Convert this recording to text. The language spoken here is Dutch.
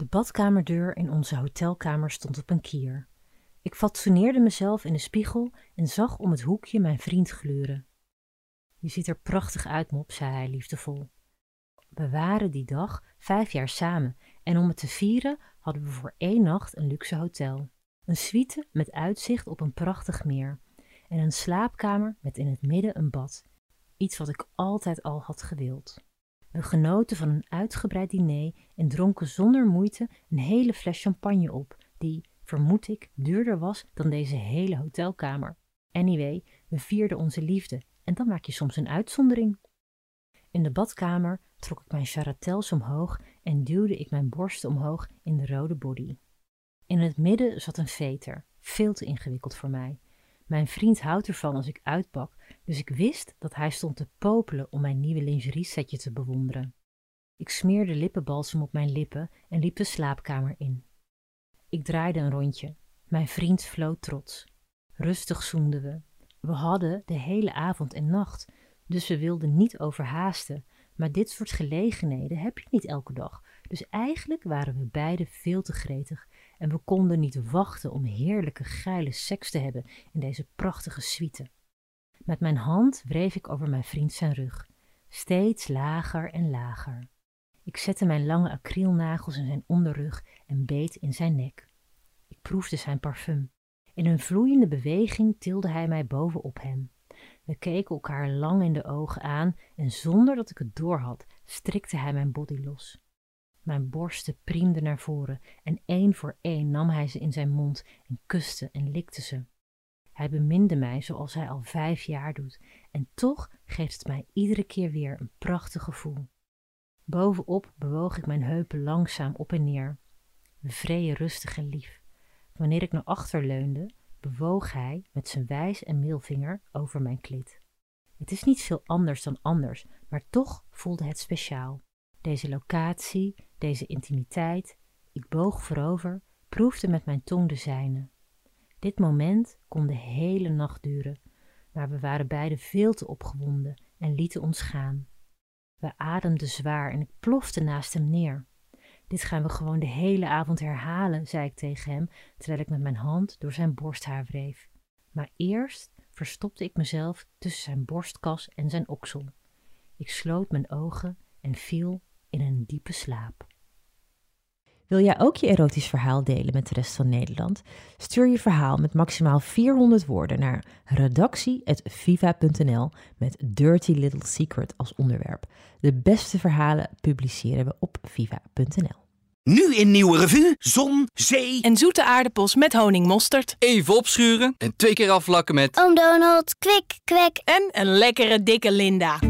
De badkamerdeur in onze hotelkamer stond op een kier. Ik fatsoeneerde mezelf in de spiegel en zag om het hoekje mijn vriend gluren. Je ziet er prachtig uit, mop, zei hij liefdevol. We waren die dag vijf jaar samen en om het te vieren hadden we voor één nacht een luxe hotel. Een suite met uitzicht op een prachtig meer en een slaapkamer met in het midden een bad. Iets wat ik altijd al had gewild. We genoten van een uitgebreid diner en dronken zonder moeite een hele fles champagne op, die, vermoed ik, duurder was dan deze hele hotelkamer. Anyway, we vierden onze liefde en dan maak je soms een uitzondering. In de badkamer trok ik mijn charatels omhoog en duwde ik mijn borsten omhoog in de rode body. In het midden zat een veter, veel te ingewikkeld voor mij. Mijn vriend houdt ervan als ik uitpak, dus ik wist dat hij stond te popelen om mijn nieuwe lingerie-setje te bewonderen. Ik smeerde lippenbalsem op mijn lippen en liep de slaapkamer in. Ik draaide een rondje. Mijn vriend floot trots. Rustig zoenden we. We hadden de hele avond en nacht, dus we wilden niet overhaasten. Maar dit soort gelegenheden heb je niet elke dag. Dus eigenlijk waren we beiden veel te gretig en we konden niet wachten om heerlijke geile seks te hebben in deze prachtige suite. Met mijn hand wreef ik over mijn vriend zijn rug, steeds lager en lager. Ik zette mijn lange acrylnagels in zijn onderrug en beet in zijn nek. Ik proefde zijn parfum. In een vloeiende beweging tilde hij mij bovenop hem. We keken elkaar lang in de ogen aan en zonder dat ik het doorhad, strikte hij mijn body los. Mijn borsten priemden naar voren en één voor één nam hij ze in zijn mond en kuste en likte ze. Hij beminde mij zoals hij al vijf jaar doet en toch geeft het mij iedere keer weer een prachtig gevoel. Bovenop bewoog ik mijn heupen langzaam op en neer. We vreden rustig en lief. Wanneer ik naar achter leunde, bewoog hij met zijn wijs en middelvinger over mijn klit. Het is niet veel anders dan anders, maar toch voelde het speciaal. Deze locatie, deze intimiteit. Ik boog voorover, proefde met mijn tong de zijne. Dit moment kon de hele nacht duren, maar we waren beiden veel te opgewonden en lieten ons gaan. We ademden zwaar en ik plofte naast hem neer. Dit gaan we gewoon de hele avond herhalen, zei ik tegen hem, terwijl ik met mijn hand door zijn borsthaar wreef. Maar eerst verstopte ik mezelf tussen zijn borstkas en zijn oksel. Ik sloot mijn ogen en viel in een diepe slaap. Wil jij ook je erotisch verhaal delen met de rest van Nederland? Stuur je verhaal met maximaal 400 woorden naar redactie.viva.nl met Dirty Little Secret als onderwerp. De beste verhalen publiceren we op viva.nl. Nu in Nieuwe Revue, zon, zee En zoete aardappels met honingmosterd. Even opschuren en twee keer afvlakken met... Oom Donald, kwik, kwek. En een lekkere dikke Linda.